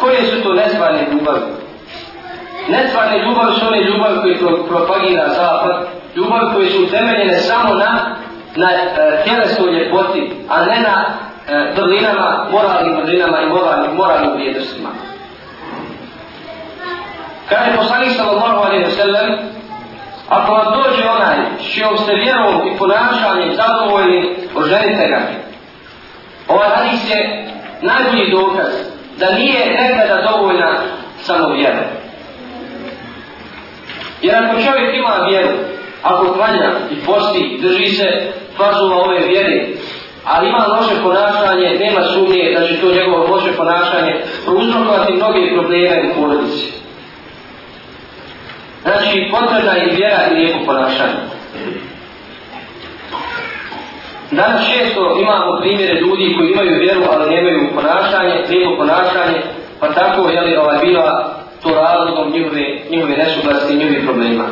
Koje su to nesvane ljubavi? Nesvane ljubavi su one ljubavi koje propagira zapad, ljubavi koje su utemeljene samo na, na e, tjelesnoj ljepoti, a ne na e, vrlinama, moralnim vrlinama i moralnim, moralnim vrijednostima. Kaže poslanik sa Lomorom Ali sallam, ako vam dođe onaj s čijom ste vjerom i ponašanjem zadovoljni, oženite ga. Ovaj hadis je najbolji dokaz da nije samo vjeru. Jer ako čovjek ima vjeru, ako klanja i posti, drži se fazuma ove vjere, ali ima loše ponašanje, nema sumnije, da će to njegovo loše ponašanje prouzrokovati mnoge probleme u porodici. Znači, potrebna je vjera i lijepo ponašanje. Danas često imamo primjere ljudi koji imaju vjeru, ali nemaju ponašanje, lijepo ponašanje, pa tako je li ovaj bila to razlogom njihove, njihove nesuglasti i njihovih problema.